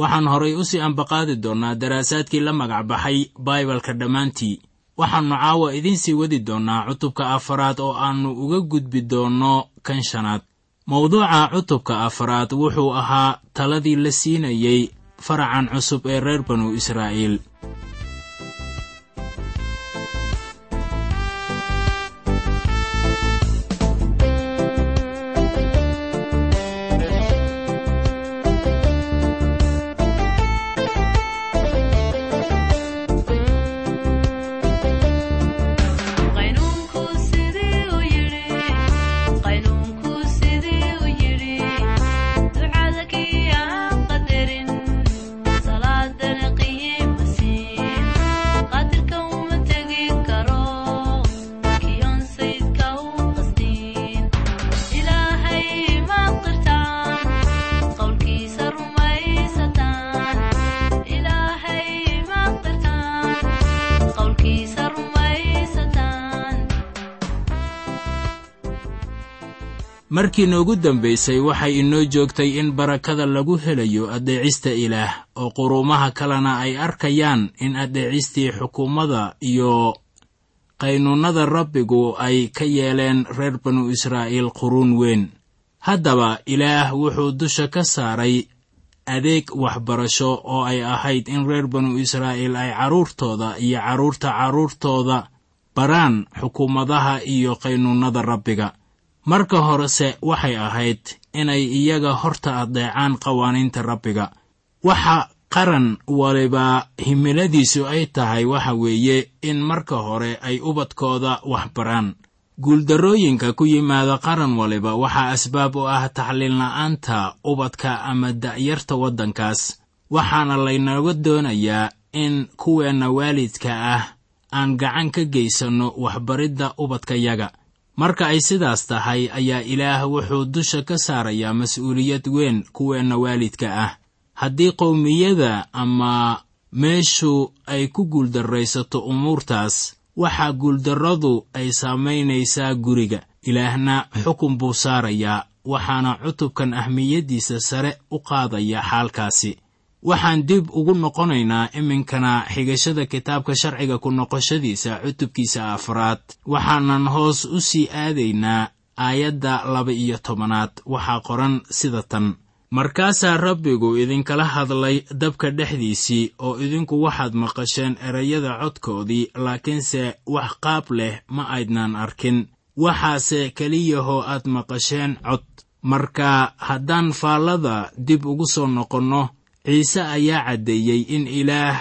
waxaan horay u sii ambaqaadi doonnaa daraasaadkii la magac baxay baibalka dhammaantii. Waxaannu caawa idiin sii wadi doonnaa cutubka afaraad oo aannu uga gudbi doonno kan shanaad. Mawduuca cutubka afaraad wuxuu ahaa taladii la siinayey faracan cusub ee reer banu israa'iil markii noogu dambaysay waxay inoo joogtay in barakada lagu helayo addeecista ilaah oo quruumaha kalena ay arkayaan in addeecistii xukuumadda iyo qaynuunnada rabbigu ay ka yeeleen reer banu israa'iil quruun weyn. Haddaba ilaah wuxuu dusha ka saaray adeeg waxbarasho oo ay ahayd in reer banu israa'iil ay carruurtooda iyo carruurta carruurtooda baraan xukuumadaha iyo qaynuunnada rabbiga marka horese waxay ahayd inay iyaga horta addeecaan qawaaniinta rabbiga. Waxa qaran waliba himiladiisu ay tahay waxa weeye in marka hore ay ubadkooda wax baraan guuldarrooyinka ku yimaada qaran waliba waxaa asbaab u ah taxliilna'aanta ubadka ama da'yarta waddankaas. Waxaana laynaga doonayaa in kuweenna waalidka ah aan gacan ka geysanno waxbaridda ubadkayaga marka ay sidaas tahay ayaa ilaah wuxuu dusha ka saarayaa mas'uuliyad weyn kuweenna waalidka ah. Haddii qowmiyada ama meeshu ay ku guuldarraysato umuurtaas waxaa guuldarradu ay saamaynaysaa guriga. Ilaahna xukun buu saarayaa waxaana cutubkan ahmiyaddiisa sare u qaadaya xaalkaasi waxaan dib ugu noqonaynaa iminkana xigashada kitaabka sharciga ku noqoshadiisa cutubkiisa afraad. Waxaanan hoos u sii aadaynaa aayadda laba iyo tobanaad. Waxaa qoran sida tan. Markaasaa rabbigu idinkala hadlay dabka dhexdiisii oo idinku waxaad maqasheen erayada codkoodii laakiinse wax qaab leh ma aydnaan arkin. Waxaase keliyahoo aad maqasheen cod. Marka haddaan faallada dib ugu soo noqonno ciise ayaa caddeeyey in ilaah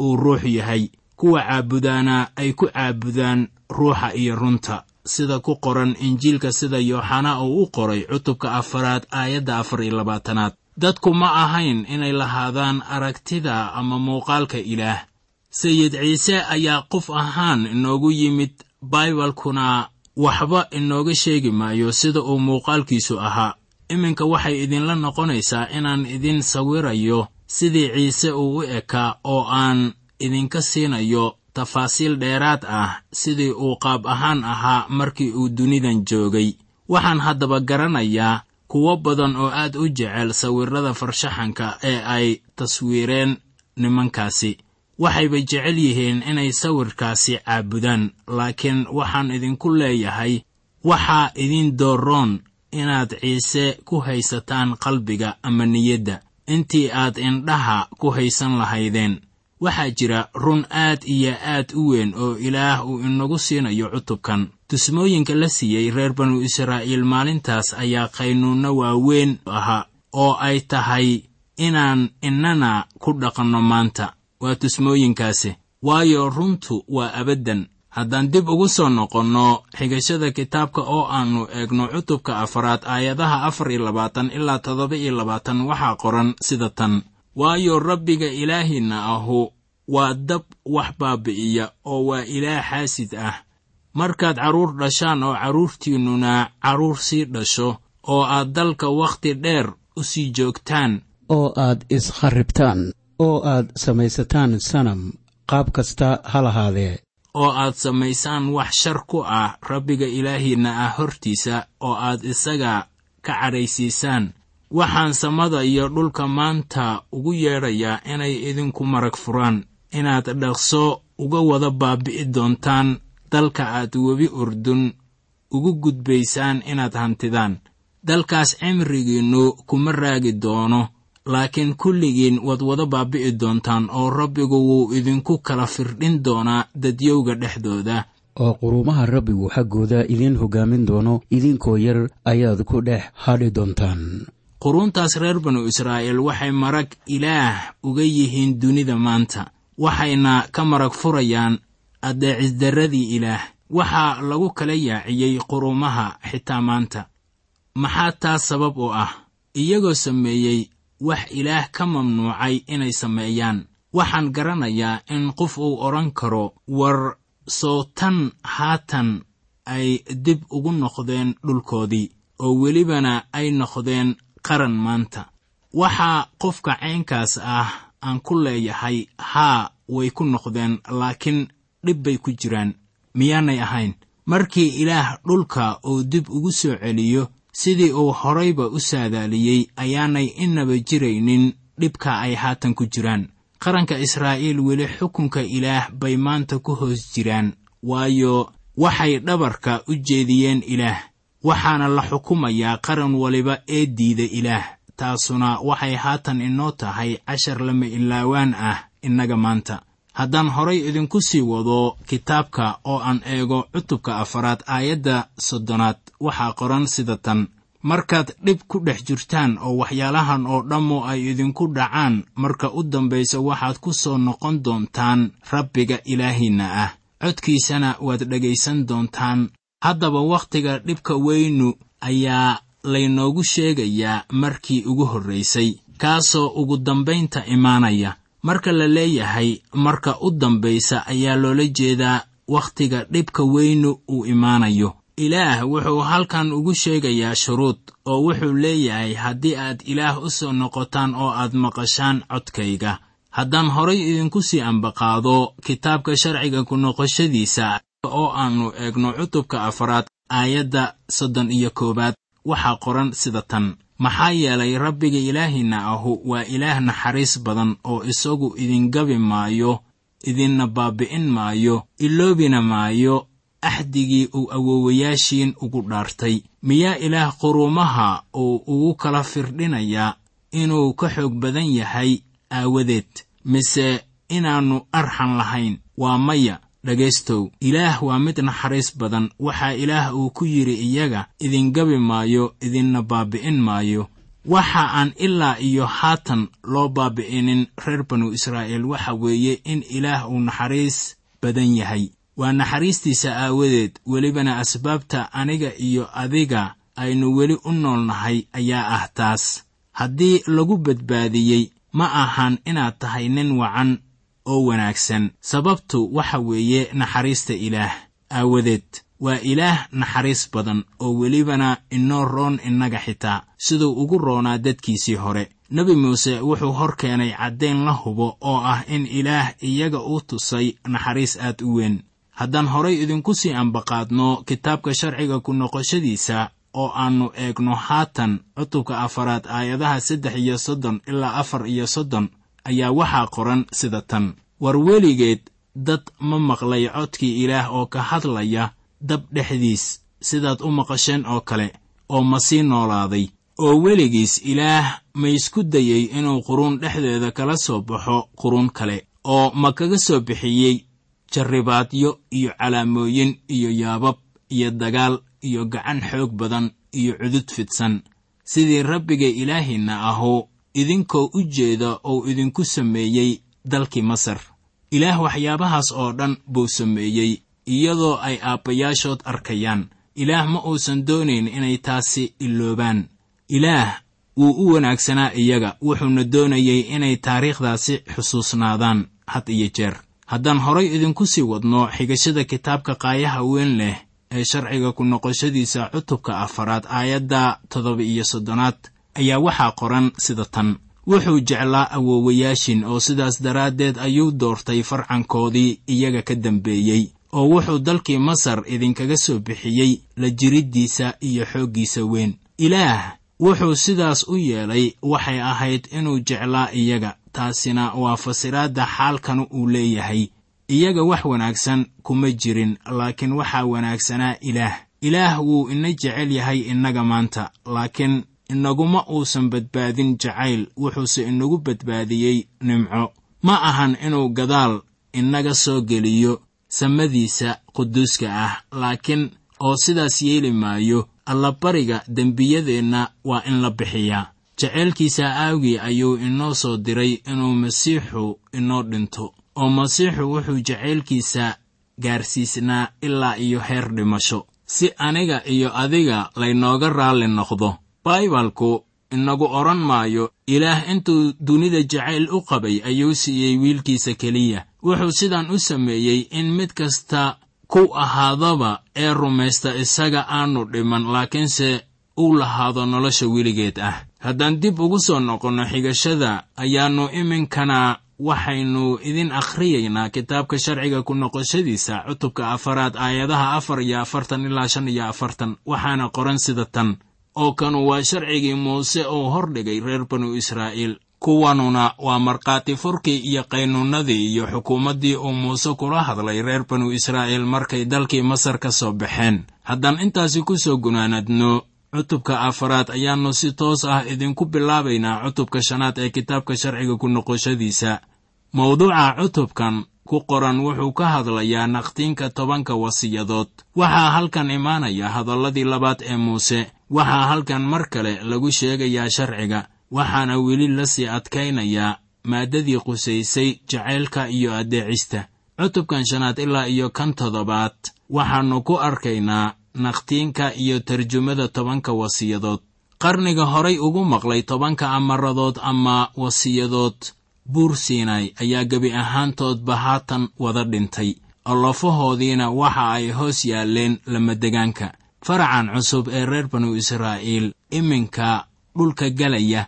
uu ruux yahay. Kuwa caabudaana ay ku caabudaan ruuxa iyo runta sida ku qoran injiilka sida yooxana uu u qoray cutubka afaraad aayadda afar iyo labaatanaad. Dadku ma ahayn inay lahaadaan aragtida ama muuqaalka ilaah. Sayid ciise ayaa qof ahaan inoogu yimid baibalkuna waxba inooga sheegi maayo sida uu muuqaalkiisu ahaa iminka waxay idinla noqonaysaa inaan idin sawirayo sidii ciise uu u ekaa oo aan idinka siinayo tafaasiil dheeraad ah sidii uu qaab ahaan ahaa markii uu dunidan joogay. Waxaan haddaba garanayaa kuwo badan oo aad u jecel sawirrada farshaxanka ee ay taswiireen nimankaasi. Waxayba jecel yihiin inay sawirkaasi caabudaan laakiin waxaan idinku leeyahay waxaa idin dooroon inaad ciise ku haysataan qalbiga ama niyadda. Intii aad indhaha ku haysan lahaydeen waxaa jira run aad iyo aad u weyn oo ilaah uu inagu siinayo cutubkan. Tusmooyinka la siiyey reer banu israa'iil maalintaas ayaa qaynuunno waaweyn ahaa oo ay tahay inaan innana ku dhaqanno maanta. Waa tusmooyinkaasi waayo runtu waa abaddan haddaan dib ugu soo noqonno xigashada kitaabka oo aannu eegno cutubka afaraad aayadaha afar iyo labaatan ilaa toddoba iyo labaatan waxaa qoran sida tan. Waayo rabbiga ilaahiinna ahu waa dab wax baabi'iya oo waa ilaah xaasid ah. Markaad carruur dhashaan oo carruurtiinnuna carruur sii dhasho oo aad dalka wakhti dheer u sii joogtaan oo aad iskharribtaan oo aad samaysataan sanam qaab kasta ha lahaadee oo aad samaysaan wax shar ku ah rabbiga ilaahiinna ah hortiisa oo aad isaga ka cadhaysiisaan waxaan samada iyo dhulka maanta ugu yeedhayaa inay idinku marag furaan. Inaad dhaqso uga wada baabi'i doontaan dalka aad webi urdun ugu gudbaysaan inaad hantidaan. Dalkaas cimrigiinnu kuma raagi doono laakiin kulligiin waad wada baabi'i doontaan oo rabbigu wuu idinku kala firdhin doonaa dadyowga dhexdooda. Oo quruumaha rabbigu xaggooda idiin hoggaamin doono idinkoo yar ayaad ku dhex hadhi doontaan. Quruuntaas reer banu israa'iil waxay marag ilaah uga yihiin dunida maanta waxayna ka marag furayaan addeecisdarradii ilaah. Waxaa lagu kala yaaciyey quruumaha xitaa maanta. Maxaa taas sabab u ah? Iyagoo sameeyey wax ilaah ka mamnuucay inay sameeyaan. Waxaan garanayaa in qof uu odhan karo war soo tan haatan ay dib ugu noqdeen dhulkoodii oo welibana ay noqdeen qaran maanta. Waxaa qofka caynkaas ah aan ku leeyahay haa way ku noqdeen laakiin dhib bay ku jiraan. Miyaanay ahayn markii ilaah dhulka uu dib ugu soo celiyo sidii uu horayba u saadaaliyey ayaanay inaba jiraynin dhibka ay haatan ku jiraan. Qaranka israa'iil weli xukunka ilaah bay maanta ku hoos jiraan waayo waxay dhabarka u jeediyeen ilaah waxaana la xukumayaa qaran waliba ee diida ilaah. Taasuna waxay haatan inoo tahay cashar lama ilaawaan ah innaga maanta haddaan horay idinku sii wado kitaabka oo aan eego cutubka afaraad aayadda soddonaad waxaa qoran sida tan. Markaad dhib ku dhex jirtaan oo waxyaalahan oo dhammu ay idinku dhacaan marka u dambaysa waxaad ku soo noqon doontaan rabbiga ilaahiinna ah. Codkiisana waad dhegaysan doontaan. Haddaba wakhtiga dhibka weynu ayaa laynoogu sheegayaa markii ugu horraysay kaasoo ugu dambaynta imaanaya marka la leeyahay marka u dambaysa ayaa loola jeedaa wakhtiga dhibka weynu uu imaanayo. Ilaah wuxuu halkan ugu sheegayaa shuruud oo wuxuu leeyahay haddii aad ilaah u soo noqotaan oo aad maqashaan codkayga haddaan horay idinku sii ambaqaado kitaabka sharciga ku noqoshadiisa oo aannu eegno cutubka afaraad aayadda soddon iyo koowaad waxaa qoran sida tan maxaa yeelay rabbiga ilaahiinna ahu waa ilaah naxariis badan oo isagu idingabi maayo idinna baabi'in maayo iloobina maayo axdigii uu awoowayaashiin ugu dhaartay. Miyaa ilaah quruumaha uu ugu kala firdhinayaa inuu ka xoog badan yahay aawadeed mise inaannu arxan lahayn? Waa maya dhegaystow ilaah waa mid naxariis badan waxaa ilaah uu ku yidhi iyaga idingabi maayo idinna baabi'in maayo. Waxa aan ilaa iyo haatan loo baabi'inin reer banu israa'iil waxa weeye in ilaah uu naxariis badan yahay. Waa naxariistiisa aawadeed welibana asbaabta aniga iyo adiga aynu weli u noolnahay ayaa ah taas. Haddii lagu badbaadiyey ma ahan inaad tahay nin wacan oo wanaagsan. Sababtu waxa weeye naxariista ilaah. Aawadeed waa ilaah naxariis badan oo welibana inoo roon innaga xitaa. Siduu ugu roonaa dadkiisii hore. Nebi muuse wuxuu hor keenay caddayn la hubo oo ah in ilaah iyaga u tusay naxariis aad u weyn. Haddaan horay idinku sii ambaqaadno kitaabka sharciga ku noqoshadiisa oo aannu eegno haatan cutubka afaraad aayadaha saddex iyo soddon ilaa afar iyo soddon ayaa waxaa qoran sida tan. War weligeed dad ma maqlay codkii ilaah oo ka hadlaya dab dhexdiis sidaad u maqasheen oo kale oo ma sii noolaaday oo weligiis ilaah ma isku dayey inuu quruun dhexdeeda kala soo baxo quruun kale oo ma kaga soo bixiyey jarribaadyo iyo calaamooyin iyo yaabab iyo dagaal iyo gacan xoog badan iyo cudud fidsan. Sidii rabbiga ilaahiinna ahu idinkoo u jeeda ou idinku sameeyey dalkii masar. Ilaah waxyaabahaas oo dhan buu sameeyey iyadoo ay aabbayaashood arkayaan. Ilaah ma uusan doonayn inay taasi iloobaan ilaah wuu u wanaagsanaa iyaga wuxuuna doonayey inay taariikhdaasi xusuusnaadaan had iyo jeer. Haddaan horay idinku sii wadno xigashada kitaabka qaayaha weyn leh ee sharciga ku noqoshadiisa cutubka afaraad aayadda toddoba iyo soddonaad ayaa waxaa qoran sida tan. Wuxuu jeclaa awoowayaashin oo sidaas daraaddeed ayuu doortay farcankoodii iyaga ka dambeeyey oo wuxuu dalkii masar idinkaga soo bixiyey la jiriddiisa iyo xooggiisa weyn. Ilaah wuxuu sidaas u yeelay waxay ahayd inuu jeclaa iyaga taasina waa fasiraadda xaalkan uu leeyahay. Iyaga wax wanaagsan kuma jirin laakiin waxaa wanaagsanaa ilaah. Ilaah wuu ina jecel yahay innaga maanta laakiin inaguma uusan badbaadin jacayl wuxuuse inagu badbaadiyey nimco. Ma ahan inuu gadaal inaga soo geliyo samadiisa quduuska ah laakiin oo sidaas yeeli maayo allabariga dembiyadeenna waa in la bixiyaa. Jaceylkiisa aawgii ayuu inoo soo diray inuu masiixu inoo dhinto oo masiixu wuxuu jacaylkiisa gaarsiisnaa ilaa iyo heer dhimasho. Si aniga iyo adiga laynooga raalli noqdo baibalku inagu odhan maayo ilaah intuu dunida jacayl u qabay ayuu siiyey wiilkiisa keliya. Wuxuu sidan u sameeyey in mid kasta ku ahaadaba ee rumaysta isaga aanu dhiman laakiinse uu lahaado nolosha weligeed ah. Haddaan dib ugu soo noqonno xigashada ayaannu iminkana waxaynu idin akhriyaynaa kitaabka sharciga ku noqoshadiisa cutubka afaraad aayadaha afar iyo afartan ilaa shan iyo afartan waxaana qoran sida tan oo kanu waa sharcigii muuse uu hordhigay reer banu israa'iil. Kuwanuna waa markhaati furkii iyo qaynuunnadii iyo xukuumaddii uu muuse kula hadlay reer banu israa'iil markay dalkii masar ka soo baxeen. Haddaan intaasi ku soo gunaanadno cutubka afaraad ayaannu si toos ah idinku bilaabaynaa cutubka shanaad ee kitaabka sharciga ku noqoshadiisa. Mawduuca cutubkan ku qoran wuxuu ka hadlayaa naqtiinka tobanka wasiyadood. Waxaa halkan imaanaya hadalladii labaad ee muuse waxaa halkan mar kale lagu sheegayaa sharciga waxaana weli la sii adkaynayaa maaddadii qusaysay jacaylka iyo addeecista cutubkan shanaad ilaa iyo kan toddobaad waxaannu ku arkaynaa naqtiinka iyo tarjumada tobanka wasiyadood. Qarniga horay ugu maqlay tobanka amaradood ama wasiyadood buur siinay ayaa gebi ahaantoodba haatan wada dhintay. Allafahoodiina waxa ay hoos yaalleen lamadegaanka faracan cusub ee reer banu israa'iil iminka dhulka galaya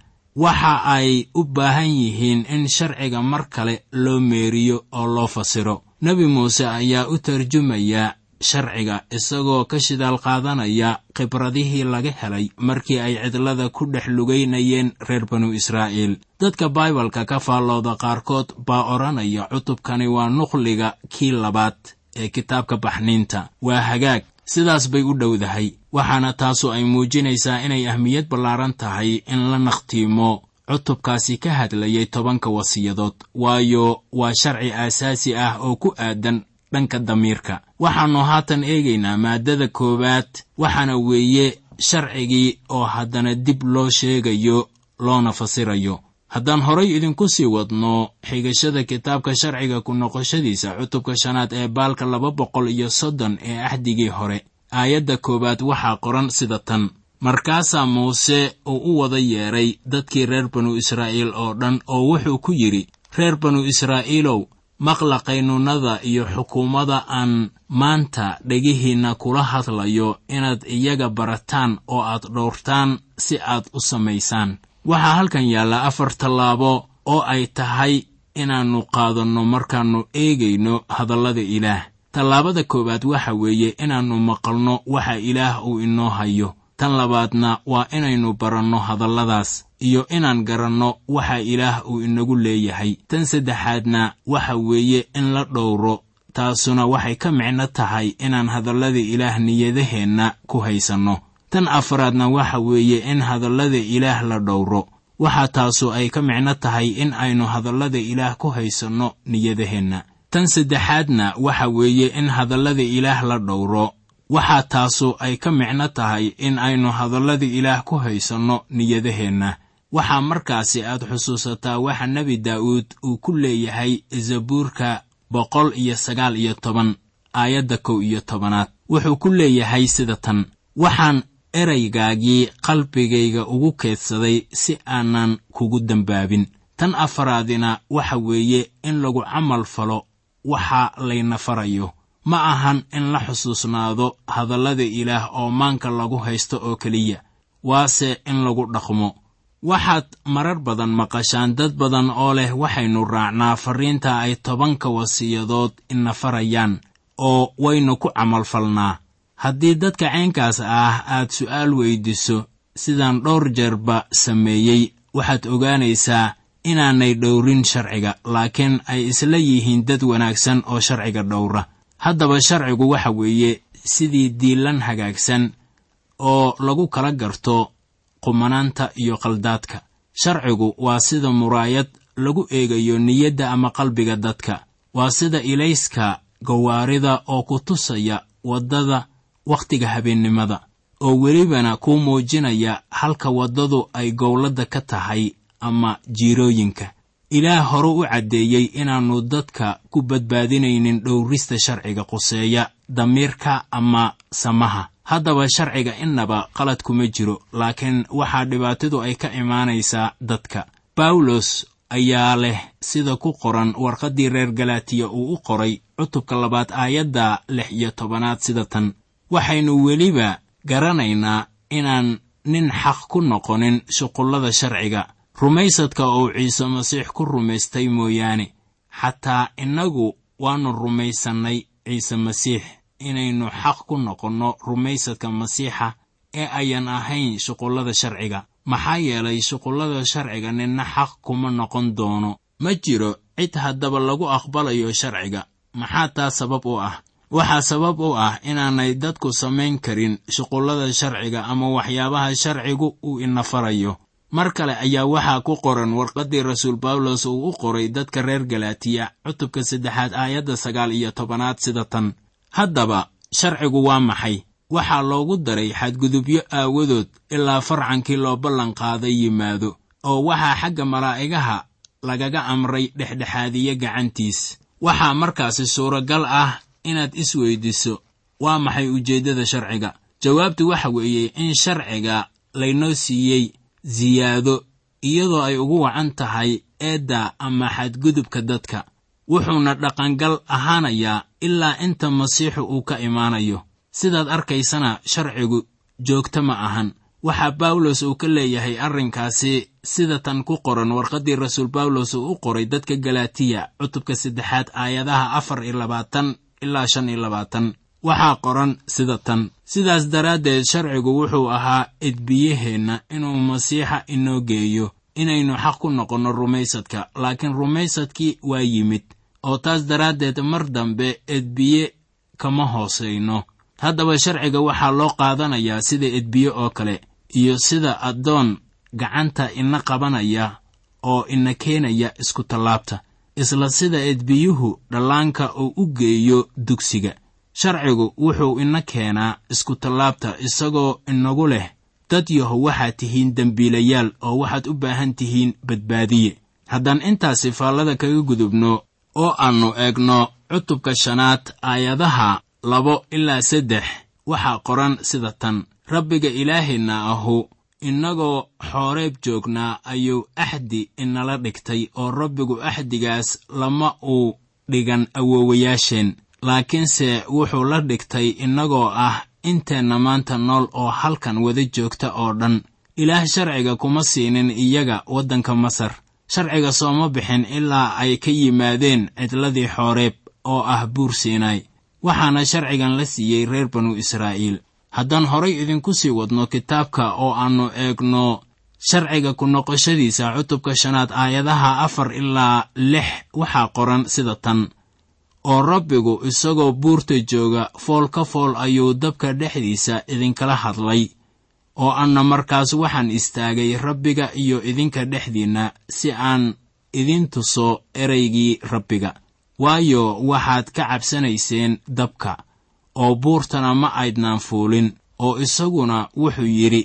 waxa ay u baahan yihiin in sharciga mar kale loo meeriyo oo loo fasiro. Nebi muuse ayaa u tarjumaya sharciga isagoo ka shidaal qaadanaya khibradihii laga helay markii ay cidlada ku dhex lugaynayeen reer banu israa'iil. Dadka baibalka ka faallooda qaarkood baa odhanaya cutubkani waa nuqliga kii labaad ee kitaabka baxniinta. Waa hagaag sidaas bay u dhowdahay waxaana taasu ay muujinaysaa inay ahmiyad ballaaran tahay in la nakhtiimo. Cutubkaasi ka hadlayay tobanka wasiyadood waayo waa sharci aasaasi ah oo ku aadan dhanka damiirka. Waxaannu haatan eegaynaa maaddada koowaad waxaana weeye sharcigii oo haddana dib loo sheegayo loona fasirayo haddaan horay idinku sii wadno xigashada kitaabka sharciga ku noqoshadiisa cutubka shanaad ee baalka laba boqol iyo soddon ee axdigii hore aayadda koowaad waxaa qoran sida tan. Markaasaa muuse uu u wada yeedhay dadkii reer banu israa'iil oo dhan oo wuxuu ku yidhi reer banu israa'iilow maqla qaynuunnada iyo xukuumadda aan maanta dhegihiinna kula hadlayo inaad iyaga barataan oo aad dhowrtaan si aad u samaysaan waxaa halkan yaalla afar tallaabo oo ay tahay inaannu qaadanno markaannu eegayno hadallada ilaah. Tallaabada koowaad waxa weeye inaannu maqalno waxa ilaah uu inoo hayo. Tan labaadna waa inaynu baranno hadalladaas iyo inaan garanno waxa ilaah uu inagu leeyahay. Tan saddexaadna waxa weeye in la dhowro taasuna waxay ka micno tahay inaan hadallada ilaah niyadaheenna ku haysanno tan afaraadna waxa weeye in hadallada ilaah la dhowro. Waxa taasu ay ka micno tahay in aynu hadallada ilaah ku haysanno niyadaheenna. Tan saddexaadna waxa weeye in hadallada ilaah la dhowro. Waxaa taasu ay ka micno tahay in aynu hadallada ilaah ku haysanno niyadaheenna. Waxaa markaasi aad xusuusataa waxa nebi daa'uud uu ku leeyahay zabuurka boqol iyo sagaal iyo toban aayadda kow iyo tobanaad. Wuxuu ku leeyahay sida tan. Waxaan eraygaagii qalbigayga ugu keedsaday si aanan kugu dembaabin tan afaraadina waxa weeye in lagu camal falo waxa layna farayo. Ma ahan in la xusuusnaado hadallada ilaah oo maanka lagu haysto oo keliya waase in lagu dhaqmo. Waxaad marar badan maqashaan dad badan oo leh waxaynu raacnaa farriinta ay tobanka wasiyadood ina farayaan oo waynu ku camalfalnaa haddii dadka caynkaas ah aad su'aal weyddiso sidaan dhowr jeerba sameeyey waxaad ogaanaysaa inaanay dhowrin sharciga laakiin ay isla yihiin dad wanaagsan oo sharciga dhowra. Haddaba sharcigu waxa weeye sidii diilan hagaagsan oo lagu kala garto qumanaanta iyo qaldaadka. Sharcigu waa sida muraayad lagu eegayo niyadda ama qalbiga dadka. Waa sida ilayska gawaarida oo ku tusaya waddada wakhtiga habeennimada oo welibana kuu muujinaya halka waddadu ay gowladda ka tahay ama jiirooyinka. Ilaah hore u caddeeyey inaannu dadka ku badbaadinaynin dhowrista sharciga quseeya damiirka ama samaha. Haddaba sharciga innaba qalad kuma jiro laakiin waxaa dhibaatadu ay ka imaanaysaa dadka. Bawlos ayaa leh sida ku qoran warqaddii reer galatiya uu u qoray cutubka labaad aayadda lix iyo tobanaad sida tan waxaynu weliba garanaynaa inaan nin xaq ku noqonin shuqullada sharciga. Rumaysadka uu ciise masiix ku rumaystay mooyaane xataa innagu waannu rumaysannay ciise masiix. Inaynu xaq ku noqonno rumaysadka masiixa ee ayan ahayn shuqullada sharciga. Maxaa yeelay shuqullada sharciga ninna xaq kuma noqon doono. Ma jiro cid haddaba lagu aqbalayo sharciga. Maxaa taa sabab u ah waxaa sabab u ah inaanay dadku samayn karin shuqullada sharciga ama waxyaabaha sharcigu uu ina farayo mar kale ayaa waxaa ku qoran warqaddii rasuul bawlos uu u qoray dadka reer galatiya cutubka saddexaad aayadda sagaal iyo tobanaad sida tan. Haddaba sharcigu waa maxay? Waxaa loogu daray xadgudubyo aawadood ilaa farcankii loo ballanqaaday yimaado oo waxaa xagga malaa'igaha lagaga amray dhexdhexaadiye gacantiis. Waxaa markaasi suuragal ah inaad isweydiso waa maxay ujeeddada sharciga? Jawaabtu waxa weeye in sharciga laynoo siiyey siyaado iyadoo ay ugu wacan tahay eedda ama xadgudubka dadka. Wuxuuna dhaqangal ahaanayaa ilaa inta masiixu uu ka imaanayo. Sidaad arkaysana sharcigu joogto ma ahan. Waxaa bawlos uu ka leeyahay arrinkaasi sida tan ku qoran warqaddii rasuul bawlos uu u qoray dadka galatiya cutubka saddexaad aayadaha afar iyo labaatan ilaa shan iyo labaatan. Waxaa qoran sida tan. Sidaas daraaddeed sharcigu wuxuu ahaa edbiyaheenna inuu masiixa inoo geeyo inaynu xaq ku noqonno rumaysadka. Laakiin rumaysadkii waa yimid oo taas daraaddeed mar dambe edbiye kama hoosayno haddaba sharciga waxaa loo qaadanayaa sida edbiye oo kale iyo sida addoon gacanta ina qabanaya oo ina keenaya isku tallaabta isla sida edbiyuhu dhallaanka uu u geeyo dugsiga. Sharcigu wuxuu ina keenaa isku tallaabta isagoo inagu leh dad yahow waxaad tihiin dembiilayaal oo waxaad u baahan tihiin badbaadiye. Haddaan intaasi faallada kaga gudubno oo aannu eegno cutubka shanaad aayadaha labo ilaa saddex waxaa qoran sida tan rabbiga ilaaheenna ahu innagoo xooreeb joognaa ayuu axdi inala dhigtay oo rabbigu axdigaas lama uu dhigan awoowayaasheen. Laakiinse wuxuu la dhigtay innagoo ah inteenna maanta nool oo halkan wada joogta oo dhan. Ilaah sharciga kuma siinin iyaga waddanka masar. Sharciga sooma bixin ilaa ay ka yimaadeen cidladii xooreeb oo ah buur siinaay waxaana sharcigan la siiyey reer banu israa'iil haddaan horay idinku sii wadno kitaabka oo aannu eegno sharciga ku noqoshadiisa cutubka shanaad aayadaha afar ilaa lix waxaa qoran sida tan. Oo rabbigu isagoo buurta jooga fool ka fool ayuu dabka dhexdiisa idinkala hadlay. Oo anna markaas waxaan istaagay rabbiga iyo idinka dhexdiinna si aan idin tuso ereygii rabbiga. Waayo waxaad ka cabsanayseen dabka oo buurtana ma aydnaan fuulin oo isaguna wuxuu yidhi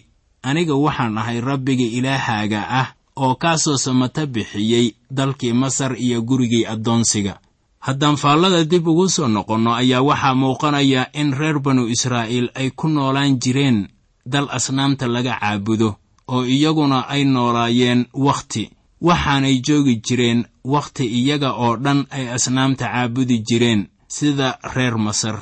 aniga waxaan ahay rabbiga ilaahaaga ah oo kaasoo samata bixiyey dalkii masar iyo gurigii addoonsiga. Haddaan faallada dib ugu soo noqonno ayaa waxaa muuqanaya in reer banu israa'iil ay ku noolaan jireen dal asnaamta laga caabudo oo iyaguna ay noolaayeen wakhti. Waxaanay joogi jireen wakhti iyaga oo dhan ay asnaamta caabudi jireen sida reer masar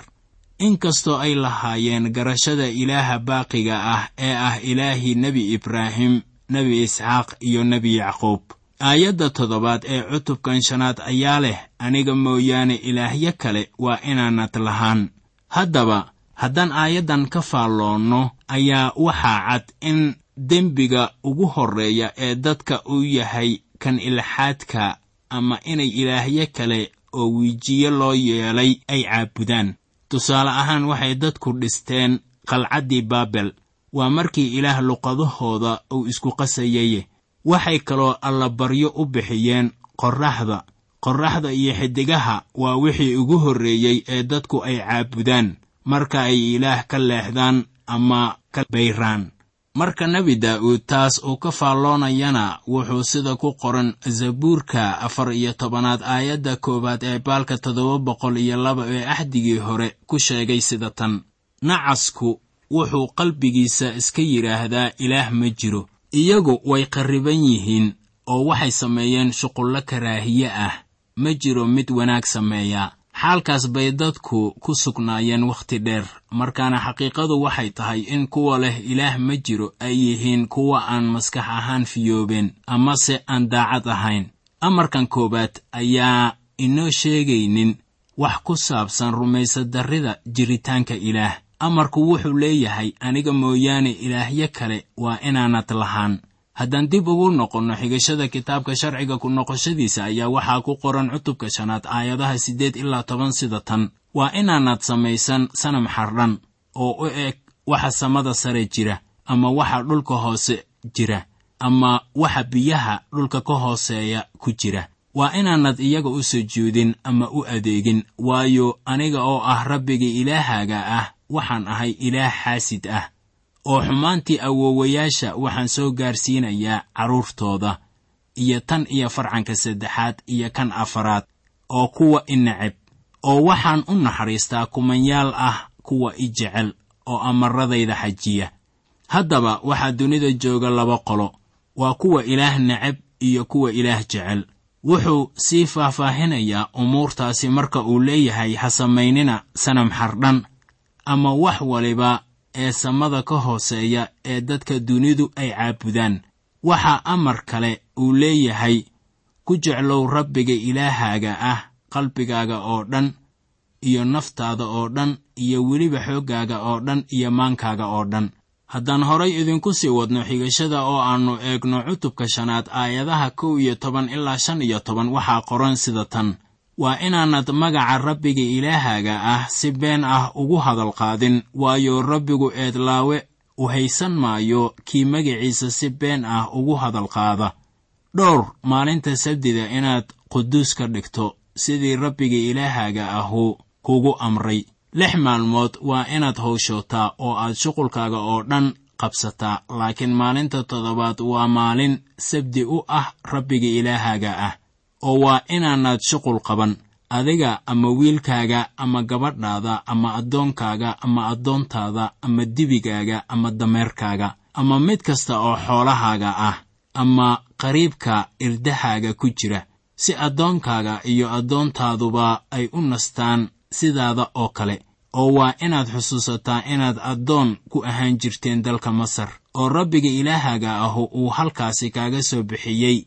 inkastoo ay lahaayeen garashada ilaaha baaqiga ah ee ah ilaahii nebi ibraahim nebi isxaaq iyo nebi yacquub. Aayadda toddobaad ee cutubkan shanaad ayaa leh aniga mooyaane ilaahyo kale waa inaanad lahaan. Haddaba haddaan aayaddan ka faalloonno ayaa waxaa cad in dembiga ugu horreeya ee dadka uu yahay kan ilxaadka ama inay ilaahyo kale oo wiijiyo loo yeelay ay caabudaan tusaale ahaan waxay dadku dhisteen qalcaddii baabel. Waa markii ilaah luqadahooda uu isku qasayay waxay kaloo allabaryo u bixiyeen qorraxda. Qorraxda iyo xiddigaha waa wixii ugu horreeyey ee dadku ay caabudaan. Marka ay ilaah ka leexdaan ama ka bayraan marka nebi daa'uud taas uu ka faalloonayana wuxuu sida ku qoran zabuurka afar iyo tobanaad aayadda koowaad ee baalka toddoba boqol iyo laba ee axdigii hore ku sheegay sida tan. Nacasku wuxuu qalbigiisa iska yidhaahdaa ilaah ma jiro. Iyagu way qarriban yihiin oo waxay sameeyeen shuqullo karaahiye ah. Ma jiro mid wanaag sameeya xaalkaas bay dadku ku sugnaayeen wakhti dheer markaana xaqiiqadu waxay tahay in kuwa leh ilaah ma jiro ay yihiin kuwa aan maskax ahaan fiyoobeen amase aan daacad ahayn. Amarkan koowaad ayaa inoo sheegaynin wax ku saabsan rumaysadarrida jiritaanka ilaah. Amarku wuxuu leeyahay aniga mooyaane ilaahyo kale waa inaanad lahaan haddaan dib ugu noqonno xigashada kitaabka sharciga ku noqoshadiisa ayaa waxaa ku qoran cutubka shanaad aayadaha siddeed ilaa toban sida tan. Waa inaanad samaysan sanam xardhan oo u eg waxa samada sare jira ama waxa dhulka hoose jira ama waxa biyaha dhulka ka hooseeya ku jira. Waa inaanad iyaga u sujuudin ama u adeegin waayo aniga oo ah rabbiga ilaahaaga ah waxaan ahay ilaah xaasid ah oo xumaantii awoowayaasha waxaan soo gaarsiinayaa carruurtooda iyo tan iyo farcanka saddexaad iyo kan afaraad oo kuwa i neceb oo waxaan u naxariistaa kumanyaal ah kuwa i jecel oo amaradayda xajiya. Haddaba waxaa dunida jooga laba qolo waa kuwa ilaah neceb iyo kuwa ilaah jecel. Wuxuu sii faahfaahinayaa umuurtaasi marka uu leeyahay ha samaynina sanam xardhan ama wax waliba ee samada ka hooseeya ee dadka dunidu ay caabudaan. Waxaa amar kale uu leeyahay ku jeclow rabbiga ilaahaaga ah qalbigaaga oo dhan iyo naftaada oo dhan iyo weliba xooggaaga oo dhan iyo maankaaga oo dhan. Haddaan horay idinku sii wadno xigashada oo aannu eegno cutubka shanaad aayadaha kow iyo toban ilaa shan iyo toban waxaa qoran sida tan waa inaanad magaca rabbiga ilaahaaga ah si been ah ugu hadal qaadin. Waayo rabbigu eedlaawe u haysan maayo kii magaciisa si been ah ugu hadal qaada. Dhowr maalinta sabdida inaad quduus ka dhigto sidii rabbiga ilaahaaga ahu kugu amray. Lix maalmood waa inaad howshootaa oo aad shuqulkaaga oo dhan qabsataa laakiin maalinta toddobaad waa maalin sabdi u ah rabbiga ilaahaaga ah oo waa inaanaad shuqul qaban adiga ama wiilkaaga ama gabadhaada ama addoonkaaga ama addoontaada ama dibigaaga ama dameerkaaga ama mid kasta oo xoolahaaga ah ama qariibka irdahaaga ku jira si addoonkaaga iyo addoontaaduba ay u nastaan sidaada oo kale oo waa inaad xusuusataa inaad addoon ku ahaan jirteen dalka masar oo rabbiga ilaahaga ahu uu halkaasi kaaga soo bixiyey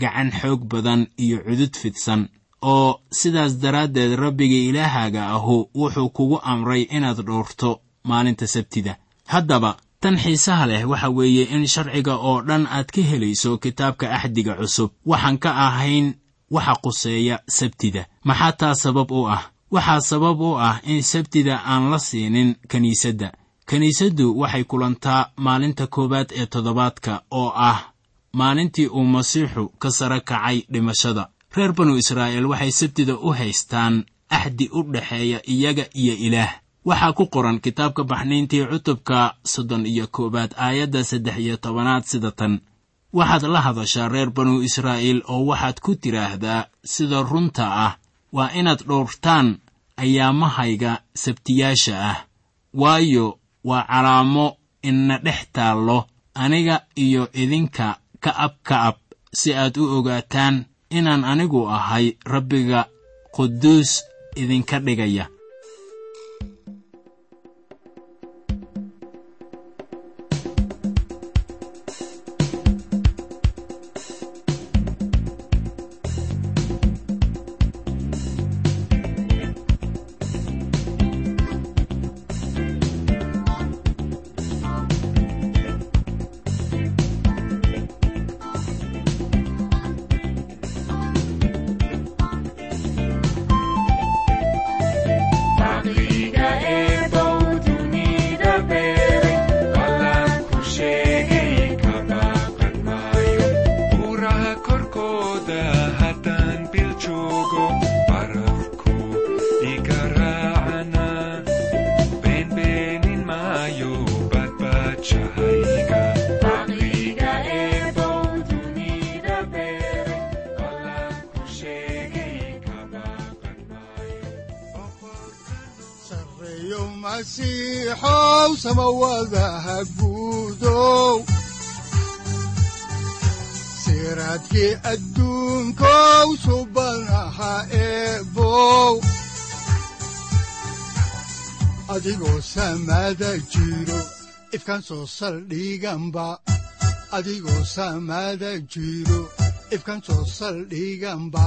gacan xoog badan iyo cudud fidsan oo sidaas daraaddeed rabbiga ilaahaga ahu wuxuu kugu amray inaad dhowrto maalinta sabtida. Haddaba tan xiisaha leh waxa weeye in sharciga oo dhan aad ka helayso kitaabka axdiga cusub. Waxaan ka ahayn waxa quseeya sabtida. Maxaa taa sabab u ah? Waxaa sabab u ah in sabtida aan la siinin kiniisadda kiniisaddu waxay kulantaa maalinta koowaad ee toddobaadka oo ah maalintii uu masiixu ka sara kacay dhimashada. Reer banu israa'iil waxay sabtida u haystaan axdi u dhexeeya iyaga iyo ilaah. Waxaa ku qoran kitaabka baxnayntii cutubka soddon iyo koowaad aayadda saddex iyo tobanaad sida tan. Waxaad la hadashaa reer banu israa'iil oo waxaad ku tidhaahdaa sida runta ah waa inaad dhowrtaan ayaamahayga sabtiyaasha ah. Waayo waa calaamo ina dhex taallo aniga iyo idinka ka'ab ka'ab si aad u ogaataan inaan anigu ahay rabbiga quduus idinka dhigaya masiixow samawadaha guudow siraadkii adduunkow subanaha eebow adigoo samada jiro ifkan soo saldhiganba adigoo samada jiro ifkan soo saldhiganba